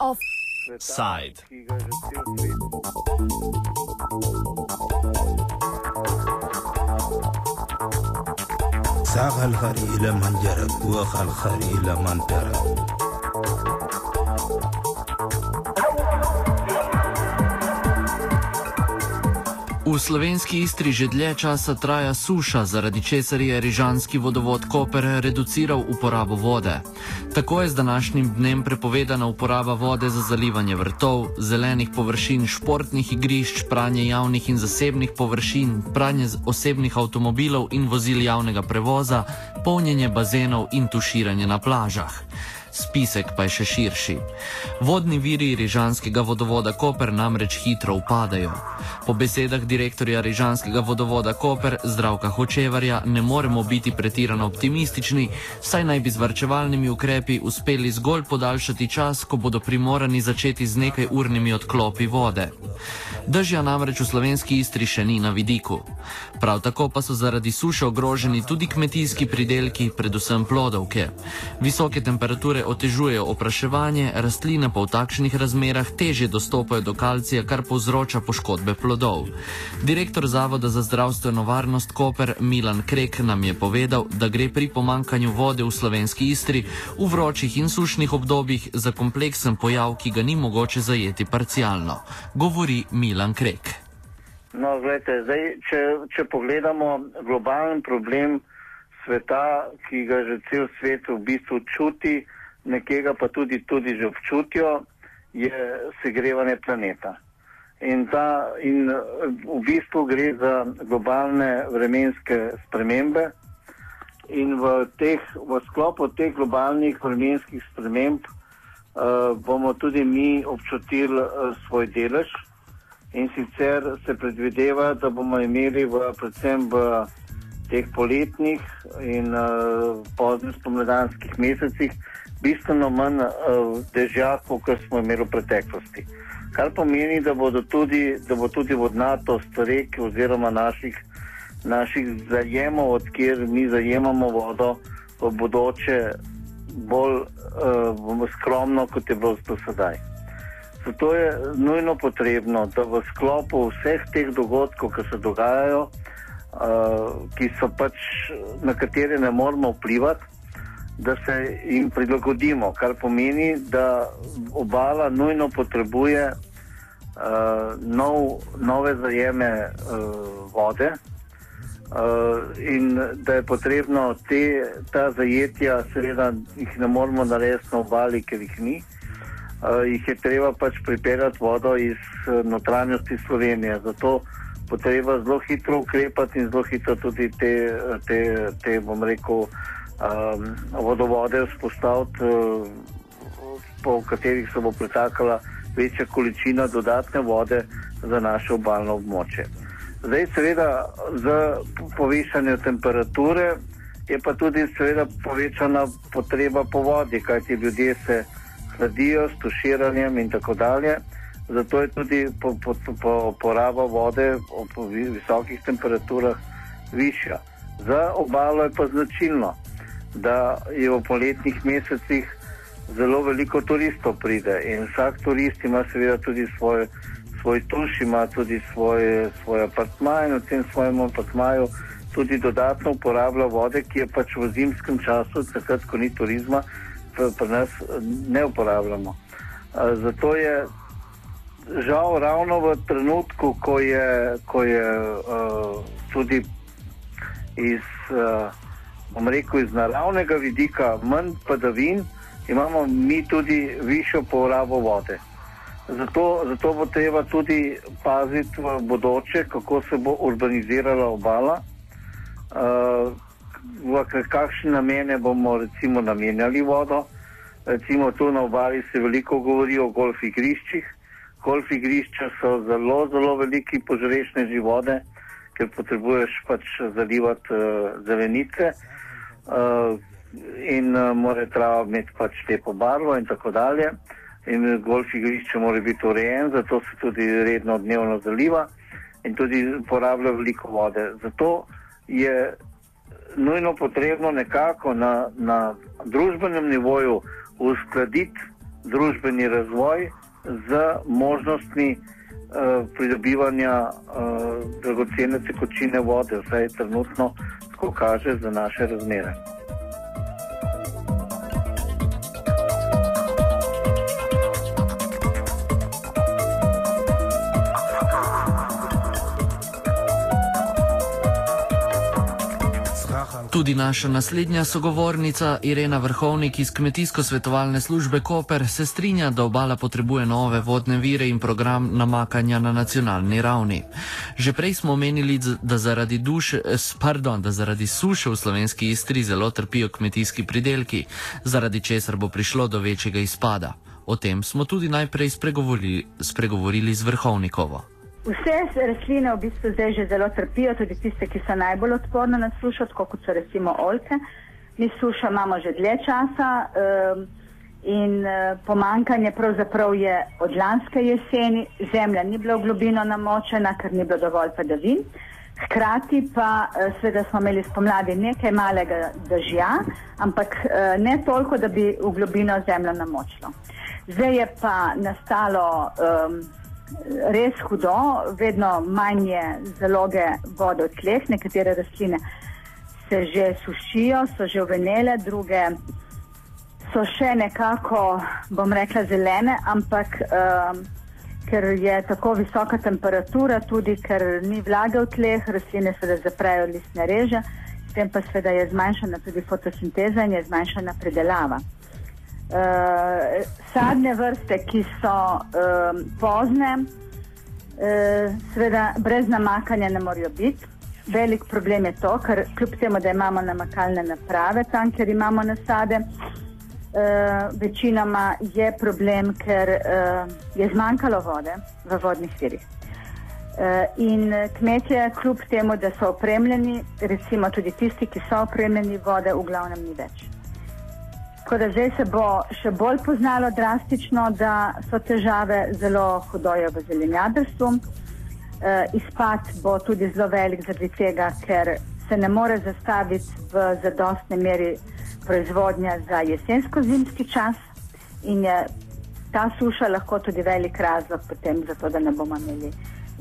Offside. ساق الخري لمن جرب وخ الخري لمن ترب V slovenski istri že dlje časa traja suša, zaradi česar je Rižanski vodovod Koper reduciral uporabo vode. Tako je z današnjim dnem prepovedana uporaba vode za zalivanje vrtov, zelenih površin, športnih igrišč, pranje javnih in zasebnih površin, pranje osebnih avtomobilov in vozil javnega prevoza, polnjenje bazenov in tuširanje na plažah. Spisek pa je še širši. Vodni viri Rižanskega vodovoda Koper namreč hitro upadajo. Po besedah direktorja Rižanskega vodovoda Koper Zdravka Hočevarja ne moremo biti pretirano optimistični, saj naj bi z varčevalnimi ukrepi uspeli zgolj podaljšati čas, ko bodo primorani začeti z nekaj urnimi odklopi vode. Dežja namreč v slovenski istri še ni na vidiku. Prav tako pa so zaradi suše ogroženi tudi kmetijski pridelki, predvsem plodovke. Visoke temperature otežujejo opraševanje, rastline pa v takšnih razmerah težje dostopajo do kalcija, kar povzroča poškodbe plodov. Direktor Zavoda za zdravstveno varnost Koper Milan Krek nam je povedal, da gre pri pomankanju vode v slovenski istri v vročih in sušnih obdobjih za kompleksen pojav, ki ga ni mogoče zajeti parcialno. Govori Milan Krek. No, gledajte, zdaj, če, če pogledamo globalen problem sveta, ki ga že cel svet v bistvu čuti, nekega pa tudi, tudi že občutijo, je segrevanje planeta. In, ta, in eh, v bistvu gre za globalne vremenske spremembe. In v, teh, v sklopu teh globalnih vremenskih sprememb uh, bomo tudi mi občutili uh, svoj delež. In sicer se predvideva, da bomo imeli v, predvsem v teh poletnih in uh, poznih spomladanskih mesecih bistveno manj uh, dežja, kot smo imeli v preteklosti. Kar pomeni, da, tudi, da bo tudi vodnatost rek oziroma naših, naših zajemov, odkjer mi zajemamo vodo, v bodoče bolj uh, skromno, kot je bilo do sedaj. Zato je nujno potrebno, da v sklopu vseh teh dogodkov, ki se dogajajo, uh, ki so pač na katere ne moramo vplivati, da se jim prilagodimo, kar pomeni, da obala nujno potrebuje uh, nov, nove zajeme uh, vode. Uh, in da je potrebno te, ta zajetja, seveda, jih ne moremo narediti na obali, ker jih ni. Uh, jih je treba pač pripeljati vodo iz uh, notranjosti Slovenije. Zato bo treba zelo hitro ukrepati in zelo hitro tudi te, te, te bom rekel, um, vodovode vzpostaviti, uh, po katerih se bo pretakala večja količina dodatne vode za naše obalno območje. Zdaj, seveda, z povišanjem temperature je pa tudi seveda povečana potreba po vodi, kajti ljudje se hladijo s tuširanjem in tako dalje. Zato je tudi po, po, po, poraba vode po visokih temperaturah višja. Za obalo je pa značilno, da je v poletnih mesecih zelo veliko turistov pride in vsak turist ima seveda tudi svoj, svoj tuš, ima tudi svoj, svoj apartma in v tem svojem apartmaju tudi dodatno uporablja vode, ki je pač v zimskem času, takrat, ko ni turizma, pri nas ne uporabljamo. Zato je žal ravno v trenutku, ko je, ko je uh, tudi iz, uh, bom rekel, iz naravnega vidika manj padavin, imamo mi tudi višjo porabo vode. Zato, zato bo treba tudi paziti v bodoče, kako se bo urbanizirala obala, uh, v kakšne namene bomo recimo namenjali vodo. Recimo tu na obali se veliko govori o golf igriščih. Golf igrišča so zelo, zelo veliki požrešne vode, ker potrebuješ pač zalivati uh, zelenice uh, in uh, mora trava imeti pač lepo barvo in tako dalje. In golf igrišče mora biti urejen, zato se tudi redno dnevno zaliva. in tudi porablja veliko vode. Zato je nujno potrebno nekako na, na družbenem nivoju uskladiti družbeni razvoj z možnostmi uh, pridobivanja uh, dragocene tekočine vode, vsaj trenutno, tako kaže za naše razmere. Tudi naša naslednja sogovornica Irena Vrhovnik iz Kmetijsko-svetovalne službe Koper se strinja, da obala potrebuje nove vodne vire in program namakanja na nacionalni ravni. Že prej smo omenili, da zaradi, duše, pardon, da zaradi suše v slovenski istri zelo trpijo kmetijski pridelki, zaradi česar bo prišlo do večjega izpada. O tem smo tudi najprej spregovorili, spregovorili z Vrhovnikovo. Vse rastline v bistvu zdaj že zelo trpijo, tudi tiste, ki so najbolj odporne na sušo, kot so recimo oljke. Mi sušo imamo že dlje časa um, in uh, pomankanje pravzaprav je od lanske jeseni, zemlja ni bila v globino namočena, ker ni bilo dovolj padavin. Hkrati pa uh, seveda smo imeli spomladi nekaj malega dežja, ampak uh, ne toliko, da bi v globino zemljo namočilo. Zdaj je pa nastalo um, res hudo, vedno manje zaloge vode v tleh, nekatere rastline se že sušijo, so že uvenele, druge so še nekako, bom rekla, zelene, ampak um, ker je tako visoka temperatura, tudi ker ni vlage v tleh, rastline se da zaprejo listne reže, s tem pa seveda je zmanjšana tudi fotosinteza in je zmanjšana predelava. Uh, sadne vrste, ki so um, pozne, uh, seveda brez namakanja ne morejo biti. Velik problem je to, ker kljub temu, da imamo namakalne naprave tam, ker imamo nasade, uh, večinoma je problem, ker uh, je zmanjkalo vode v vodnih virih. In kmetje, kljub temu, da so opremljeni, recimo tudi tisti, ki so opremljeni, vode v glavnem ni več. Tako da zdaj se bo še bolj poznalo drastično, da so težave zelo hudoje v zelenjadarstvu. E, izpad bo tudi zelo velik zaradi tega, ker se ne more zastaviti v zadostni meri proizvodnja za jesensko-zimski čas in je ta suša lahko tudi velik razlog potem za to, da ne bomo imeli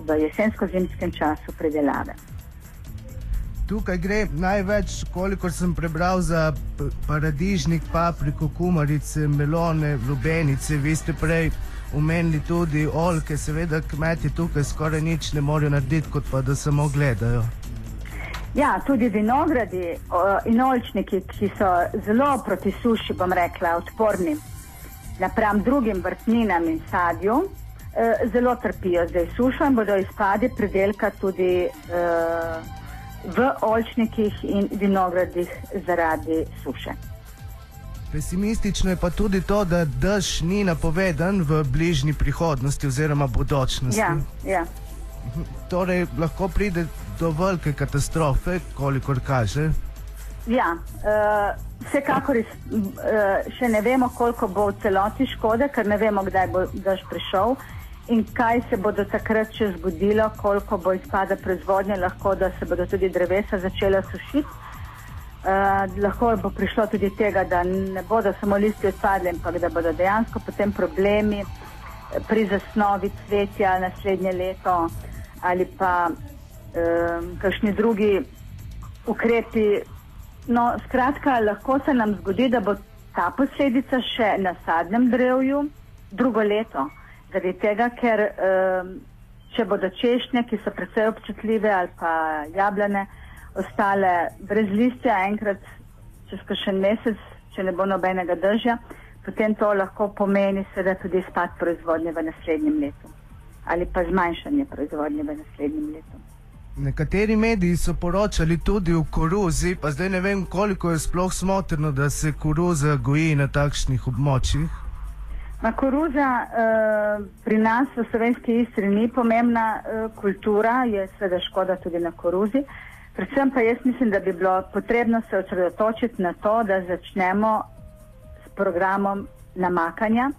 v jesensko-zimskem času predelave. Tukaj gre največ, kolikor sem prebral, za paradižnik, papriko, kumarice, melone, lubenice. Vi ste prej omenili tudi olke, seveda kmeti tukaj skoraj nič ne morejo narediti, kot pa da samo gledajo. Ja, tudi vinogradi in olčniki, ki so zelo proti suši, bom rekla, odporni napram drugim vrtninam in sadju, eh, zelo trpijo zdaj sušo in bodo izpadi predelka tudi. Uh, v oljčnikih in vinogradih zaradi suše. Pesimistično je pa tudi to, da dež ni napovedan v bližnji prihodnosti oziroma bodočnosti. Ja, ja. Torej, lahko pride do velike katastrofe, kolikor kaže. Ja, uh, vsekakor uh, še ne vemo, koliko bo v celoti škode, ker ne vemo, kdaj bo dež prišel. Uh, in kaj se bo takrat še zgodilo, koliko bo izpada proizvodnje, lahko da se bodo tudi drevesa začela sušiti. Uh, lahko bo prišlo tudi tega, da ne bodo samo listi odpadli, ampak da bodo dejansko potem problemi pri zasnovi cvetja naslednje leto ali pa um, kakšni drugi ukrepi. No, skratka, lahko se nam zgodi, da bo ta posledica še na sadnem drevju drugo leto. Zaradi tega, ker um, če bodo češnje, ki so precej občutljive, ali pa jablane, ostale brez listja, enkrat čez kakšen mesec, če ne bo nobenega držja, potem to lahko pomeni seveda tudi izpad proizvodnje v naslednjem letu ali pa zmanjšanje proizvodnje v naslednjem letu. Nekateri mediji so poročali tudi o koruzi, pa zdaj ne vem, koliko je sploh smotrno, da se koruza goji na takšnih območjih. Ma koruza uh, pri nas v slovenski istri ni pomembna uh, kultura, je seveda škoda tudi na koruzi. Predvsem pa jaz mislim, da bi bilo potrebno se osredotočiti na to, da začnemo s programom namakanja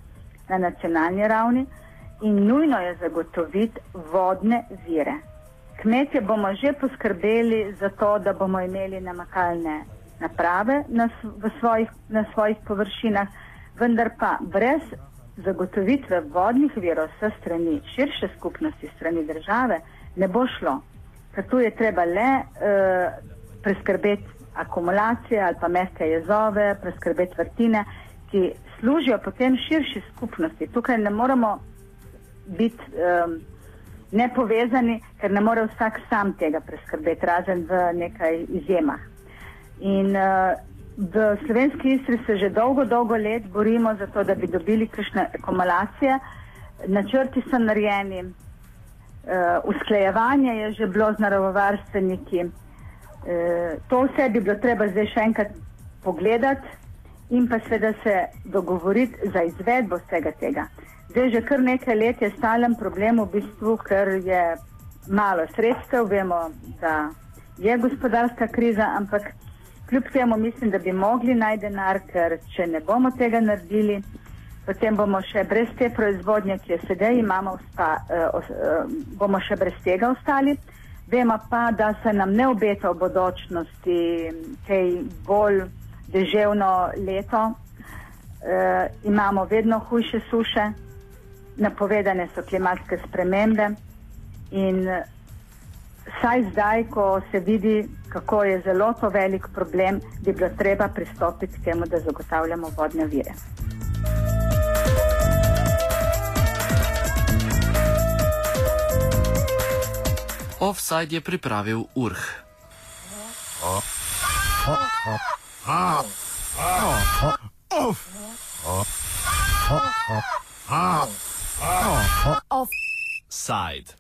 na nacionalni ravni in nujno je zagotoviti vodne vire. Kmetje bomo že poskrbeli za to, da bomo imeli namakalne naprave na, v svojih, na svojih površinah, vendar pa brez zagotovitve vodnih virov s strani širše skupnosti, strani države, ne bo šlo. Ker tu je treba le uh, preskrbeti akumulacije ali pa mehke jezove, preskrbeti vrtine, ki služijo potem širši skupnosti. Tukaj ne moramo biti um, nepovezani, ker ne more vsak sam tega preskrbeti, razen v nekaj izjemah. In uh, v slovenski istri se že dolgo, dolgo let borimo za to, da bi dobili kakšne akumulacije. Načrti so narejeni, uh, usklajevanje je že bilo z naravovarstveniki. Uh, to vse bi bilo treba zdaj še enkrat pogledati in pa seveda se dogovoriti za izvedbo vsega tega. Zdaj že kar nekaj let je stalen problem v bistvu, ker je malo sredstev, vemo, da je gospodarska kriza, ampak Kljub temu mislim, da bi mogli najti denar, ker če ne bomo tega naredili, potem bomo še brez te proizvodnje, ki jo sedaj imamo, sta, uh, uh, bomo še brez tega ostali. Vemo pa, da se nam ne obeta v bodočnosti kaj bolj deževno leto. Uh, imamo vedno hujše suše, napovedane so klimatske spremembe in Saj zdaj, ko se vidi, kako je zelo to velik problem, bi bilo treba pristopiti k temu, da zagotavljamo vodne vire. Offside je pripravil Urh. Offside.